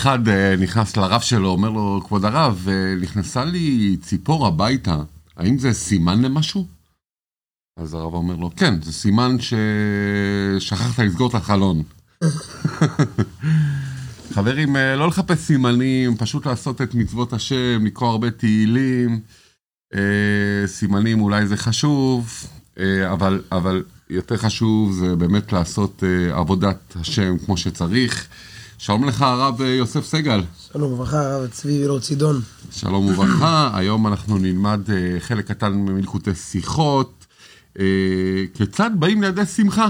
אחד אה, נכנס לרב שלו, אומר לו, כבוד הרב, אה, נכנסה לי ציפור הביתה, האם זה סימן למשהו? אז הרב אומר לו, כן, זה סימן ששכחת לסגור את החלון. חברים, אה, לא לחפש סימנים, פשוט לעשות את מצוות השם, לקרוא הרבה תהילים. סימנים אולי זה חשוב, אבל, אבל יותר חשוב זה באמת לעשות עבודת השם כמו שצריך. שלום לך, הרב יוסף סגל. שלום וברכה, הרב צבי וילור צידון. שלום וברכה, היום אנחנו נלמד uh, חלק קטן מלקוטי שיחות. Uh, כיצד באים לידי שמחה?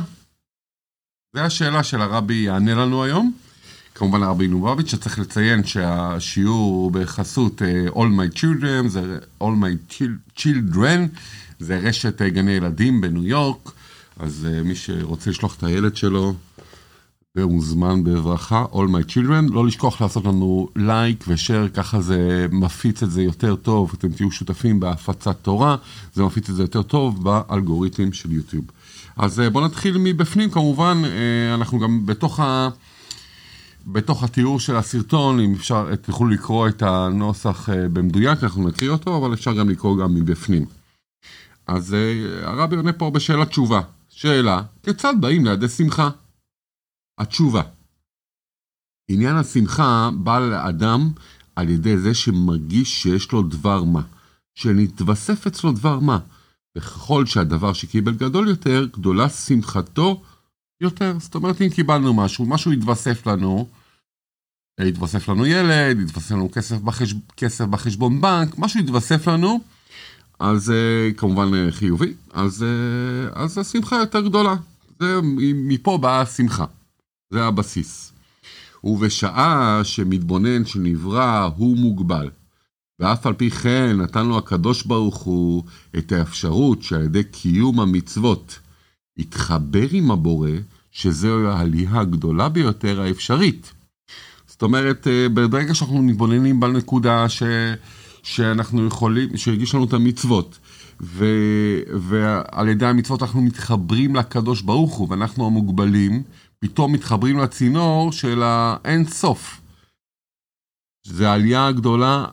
זו השאלה של הרבי יענה לנו היום. כמובן הרבי נובביץ', שצריך לציין שהשיעור הוא בחסות All My Children, זה All My Children, זה רשת גני ילדים בניו יורק, אז מי שרוצה לשלוח את הילד שלו, ומוזמן בברכה, All My Children. לא לשכוח לעשות לנו לייק ושאר, ככה זה מפיץ את זה יותר טוב, אתם תהיו שותפים בהפצת תורה, זה מפיץ את זה יותר טוב באלגוריתם של יוטיוב. אז אה, בואו נתחיל מבפנים, כמובן, אה, אנחנו גם בתוך ה... בתוך התיאור של הסרטון, אם אפשר, תוכלו לקרוא את הנוסח אה, במדויק, אנחנו נקריא אותו, אבל אפשר גם לקרוא גם מבפנים. אז הרבי עונה פה בשאלה תשובה. שאלה, כיצד באים לידי שמחה? התשובה. עניין השמחה בא לאדם על ידי זה שמרגיש שיש לו דבר מה, שנתווסף אצלו דבר מה, וככל שהדבר שקיבל גדול יותר, גדולה שמחתו יותר. זאת אומרת, אם קיבלנו משהו, משהו יתווסף לנו, יתווסף לנו ילד, יתווסף לנו כסף, בחש... כסף בחשבון בנק, משהו יתווסף לנו, אז זה כמובן אה, חיובי, אז, אה, אז השמחה יותר גדולה. זה, מפה באה השמחה. זה הבסיס. ובשעה שמתבונן שנברא הוא מוגבל, ואף על פי כן נתן לו הקדוש ברוך הוא את האפשרות שעל ידי קיום המצוות יתחבר עם הבורא, שזו העלייה הגדולה ביותר האפשרית. זאת אומרת, אה, ברגע שאנחנו מתבוננים בנקודה ש... שאנחנו יכולים, שהגיש לנו את המצוות, ו... ועל ידי המצוות אנחנו מתחברים לקדוש ברוך הוא, ואנחנו המוגבלים, פתאום מתחברים לצינור של האין סוף. זה העלייה הגדולה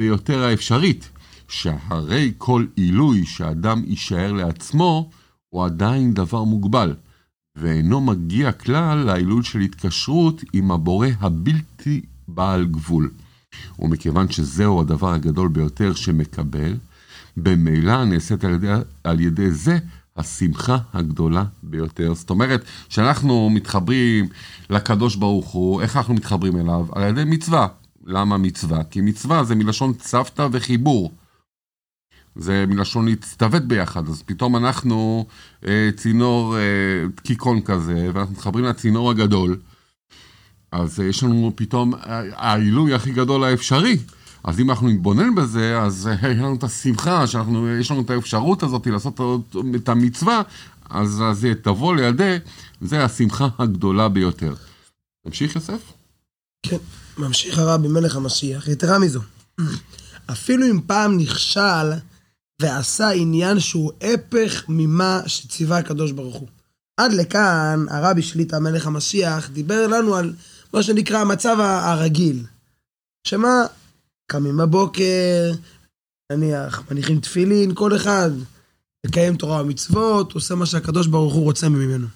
ביותר האפשרית, שהרי כל עילוי שאדם יישאר לעצמו, הוא עדיין דבר מוגבל, ואינו מגיע כלל לעילוי של התקשרות עם הבורא הבלתי בעל גבול. ומכיוון שזהו הדבר הגדול ביותר שמקבל, במילא נעשית על ידי, על ידי זה השמחה הגדולה ביותר. זאת אומרת, כשאנחנו מתחברים לקדוש ברוך הוא, איך אנחנו מתחברים אליו? על ידי מצווה. למה מצווה? כי מצווה זה מלשון צוותא וחיבור. זה מלשון להצטוות ביחד, אז פתאום אנחנו אה, צינור אה, כזה, ואנחנו מתחברים לצינור הגדול, אז אה, יש לנו פתאום אה, העילוי הכי גדול האפשרי. אז אם אנחנו נתבונן בזה, אז יש לנו את השמחה, שיש לנו את האפשרות הזאת לעשות את המצווה, אז זה תבוא לידי, זה השמחה הגדולה ביותר. תמשיך, יוסף? כן, ממשיך הרבי מלך המשיח. יתרה מזו, אפילו אם פעם נכשל ועשה עניין שהוא הפך ממה שציווה הקדוש ברוך הוא. עד לכאן הרבי שליטה מלך המשיח דיבר לנו על מה שנקרא המצב הרגיל. שמה, קמים בבוקר, נניח, מניחים תפילין, כל אחד מקיים תורה ומצוות, עושה מה שהקדוש ברוך הוא רוצה ממנו.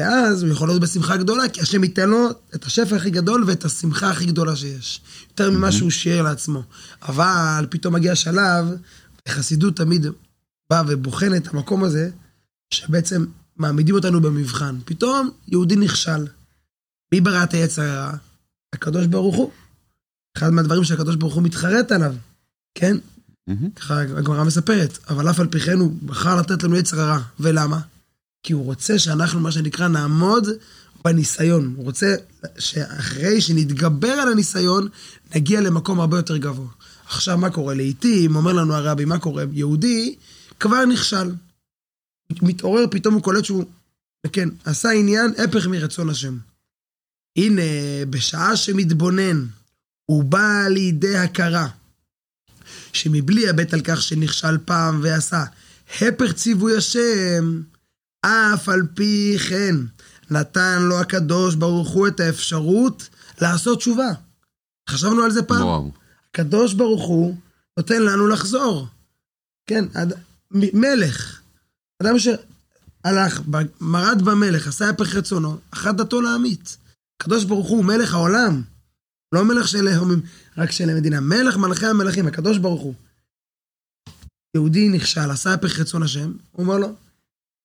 ואז הוא יכול להיות בשמחה גדולה, כי השם ייתן לו את השפע הכי גדול ואת השמחה הכי גדולה שיש. יותר ממה שהוא שיער לעצמו. אבל פתאום מגיע שלב, החסידות תמיד באה ובוחנת את המקום הזה, שבעצם מעמידים אותנו במבחן. פתאום יהודי נכשל. מי ברא את היצר הרע? הקדוש ברוך הוא. אחד מהדברים שהקדוש ברוך הוא מתחרט עליו, כן? ככה הגמרא מספרת, אבל אף על פי כן הוא בחר לתת לנו יצר הרע. ולמה? כי הוא רוצה שאנחנו, מה שנקרא, נעמוד בניסיון. הוא רוצה שאחרי שנתגבר על הניסיון, נגיע למקום הרבה יותר גבוה. עכשיו, מה קורה? לעיתים, אומר לנו הרבי, מה קורה? יהודי כבר נכשל. מתעורר, פתאום הוא קולט שהוא, כן, עשה עניין הפך מרצון השם. הנה, בשעה שמתבונן, הוא בא לידי הכרה, שמבלי הבט על כך שנכשל פעם ועשה הפך ציווי השם, אף על פי כן נתן לו הקדוש ברוך הוא את האפשרות לעשות תשובה. חשבנו על זה פעם? וואו. הקדוש ברוך הוא נותן לנו לחזור. כן, אד... מ- מלך. אדם שהלך, מרד במלך, עשה הפך רצונו, אחת דתו להמית. הקדוש ברוך הוא מלך העולם. לא מלך של הומים, רק של המדינה. מלך מלכי המלכים, הקדוש ברוך הוא. יהודי נכשל, עשה הפך רצון השם, הוא אומר לו,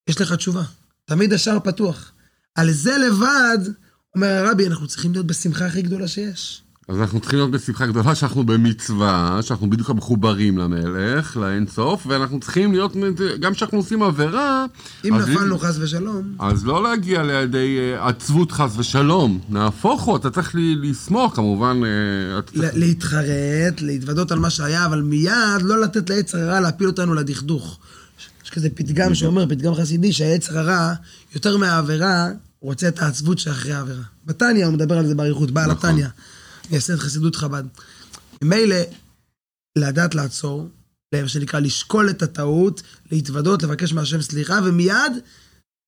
יש לך תשובה. תמיד השער פתוח. על זה לבד, אומר הרבי, אנחנו צריכים להיות בשמחה הכי גדולה שיש. אז אנחנו צריכים להיות בשמחה גדולה שאנחנו במצווה, שאנחנו בדיוק מחוברים למלך, לאינסוף, ואנחנו צריכים להיות, גם כשאנחנו עושים עבירה, אם נפלנו חס ושלום, אז לא להגיע לידי אה, עצבות חס ושלום, נהפוך הוא, אתה צריך ל- לשמוח כמובן, אה, צריך- להתחרט, להתוודות על מה שהיה, אבל מיד לא לתת ליצר הרע להפיל אותנו לדכדוך. יש כזה פתגם שאומר, פתגם חסידי, שהיצר הרע, יותר מהעבירה, הוא רוצה את העצבות שאחרי העבירה. בתניא הוא מדבר על זה באריכות, בעל נכון. התניא, מייסד חסידות חב"ד. ממילא, לדעת לעצור, מה שנקרא לשקול את הטעות, להתוודות, לבקש מהשם סליחה, ומיד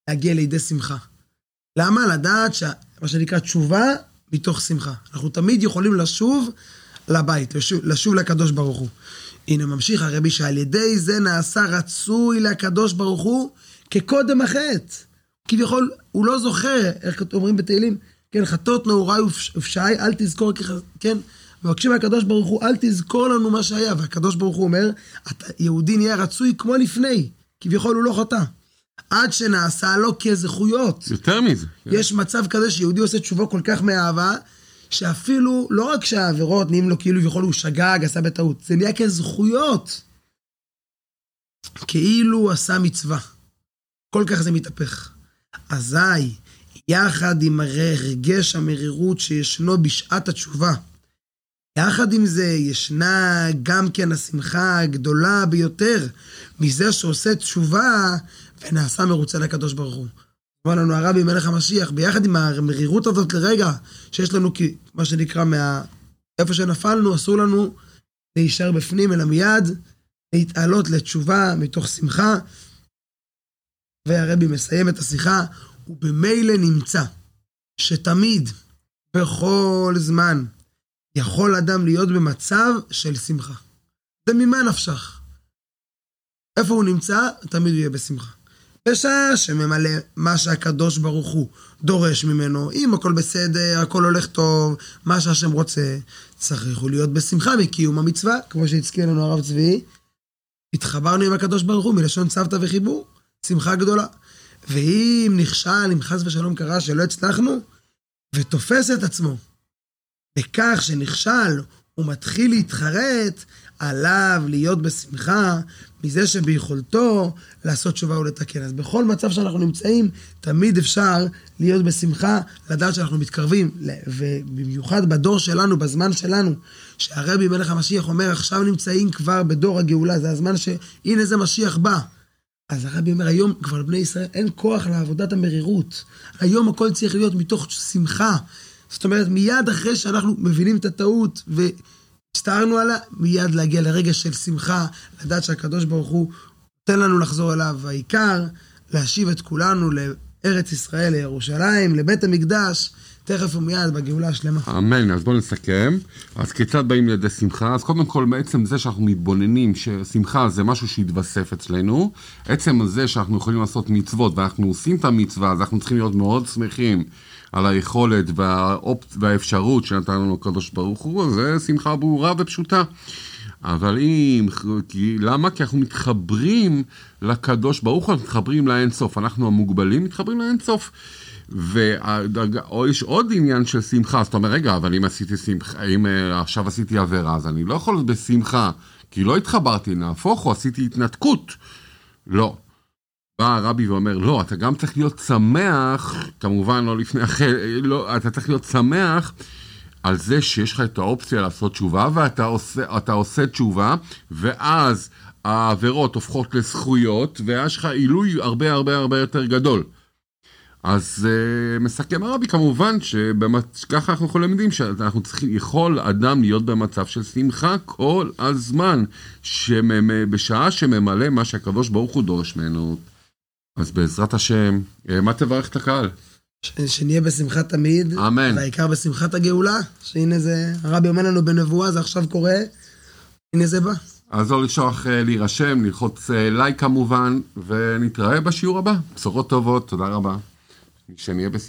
להגיע לידי שמחה. למה? לדעת שה... מה שנקרא תשובה מתוך שמחה. אנחנו תמיד יכולים לשוב לבית, לשוב, לשוב לקדוש ברוך הוא. הנה ממשיך הרבי שעל ידי זה נעשה רצוי לקדוש ברוך הוא כקודם החטא. כביכול, הוא לא זוכר, איך אומרים בתהילים, כן, חטאות נעוריי ופש- ופשעי, אל תזכור, כן, מבקשים מהקדוש ברוך הוא, אל תזכור לנו מה שהיה, והקדוש ברוך הוא אומר, יהודי נהיה רצוי כמו לפני, כביכול הוא לא חטא. עד שנעשה לו כזכויות. יותר מזה. כן. יש מצב כזה שיהודי עושה תשובה כל כך מאהבה, שאפילו, לא רק שהעבירות נהיים לו כאילו יכול הוא שגג, עשה בטעות, זה נהיה כזכויות. כאילו הוא עשה מצווה. כל כך זה מתהפך. אזי, יחד עם הרגש המרירות שישנו בשעת התשובה, יחד עם זה, ישנה גם כן השמחה הגדולה ביותר מזה שעושה תשובה ונעשה מרוצה לקדוש ברוך הוא. אומר לנו הרבי מלך המשיח, ביחד עם המרירות הזאת לרגע, שיש לנו, מה שנקרא, מה... איפה שנפלנו, אסור לנו להישאר בפנים, אלא מיד להתעלות לתשובה מתוך שמחה. והרבי מסיים את השיחה, ובמילא נמצא שתמיד, בכל זמן, יכול אדם להיות במצב של שמחה. זה ממה נפשך. איפה הוא נמצא, תמיד הוא יהיה בשמחה. בשעה שממלא מה שהקדוש ברוך הוא דורש ממנו, אם הכל בסדר, הכל הולך טוב, מה שהשם רוצה, צריך הוא להיות בשמחה מקיום המצווה, כמו שהזכיר לנו הרב צבי. התחברנו עם הקדוש ברוך הוא מלשון צוותא וחיבור, שמחה גדולה. ואם נכשל, אם חס ושלום קרה שלא הצלחנו, ותופס את עצמו בכך שנכשל, הוא מתחיל להתחרט, עליו להיות בשמחה מזה שביכולתו לעשות תשובה ולתקן. אז בכל מצב שאנחנו נמצאים, תמיד אפשר להיות בשמחה, לדעת שאנחנו מתקרבים, ובמיוחד בדור שלנו, בזמן שלנו, שהרבי מלך המשיח אומר, עכשיו נמצאים כבר בדור הגאולה, זה הזמן שהנה זה משיח בא. אז הרבי אומר, היום כבר לבני ישראל אין כוח לעבודת המרירות. היום הכל צריך להיות מתוך שמחה. זאת אומרת, מיד אחרי שאנחנו מבינים את הטעות והצטערנו עליה, מיד להגיע לרגע של שמחה, לדעת שהקדוש ברוך הוא נותן לנו לחזור אליו. העיקר, להשיב את כולנו לארץ ישראל, לירושלים, לבית המקדש, תכף ומיד בגאולה השלמה. אמן, אז בואו נסכם. אז כיצד באים לידי שמחה? אז קודם כל, בעצם זה שאנחנו מתבוננים ששמחה זה משהו שהתווסף אצלנו, עצם זה שאנחנו יכולים לעשות מצוות ואנחנו עושים את המצווה, אז אנחנו צריכים להיות מאוד שמחים על היכולת והאופ... והאפשרות שנתן לנו הקדוש ברוך הוא, זה שמחה ברורה ופשוטה. אבל אם, כי, למה? כי אנחנו מתחברים לקדוש ברוך הוא, אנחנו מתחברים לאינסוף. אנחנו המוגבלים מתחברים לאינסוף. ויש עוד עניין של שמחה, אז אתה אומר, רגע, אבל אם עשיתי שמחה, אם אה, עכשיו עשיתי עבירה, אז אני לא יכול להיות בשמחה, כי לא התחברתי, נהפוך הוא, עשיתי התנתקות. לא. בא הרבי ואומר, לא, אתה גם צריך להיות שמח, כמובן לא לפני אחרי, לא, אתה צריך להיות שמח על זה שיש לך את האופציה לעשות תשובה, ואתה עושה, עושה תשובה, ואז העבירות הופכות לזכויות, ויש לך עילוי הרבה הרבה הרבה יותר גדול. אז uh, מסכם הרבי כמובן שככה אנחנו יכולים לדעים שאנחנו צריכים, יכול אדם להיות במצב של שמחה כל הזמן, שממ, בשעה שממלא מה שהקדוש ברוך הוא דורש ממנו. אז בעזרת השם, אה, מה תברך את הקהל? ש- שנהיה בשמחה תמיד. אמן. והעיקר בשמחת הגאולה, שהנה זה, הרבי אומר לנו בנבואה, זה עכשיו קורה, הנה זה בא. אז לא לשכוח אה, להירשם, ללחוץ לייק כמובן, ונתראה בשיעור הבא. בשורות טובות, תודה רבה. שנהיה בשמחה.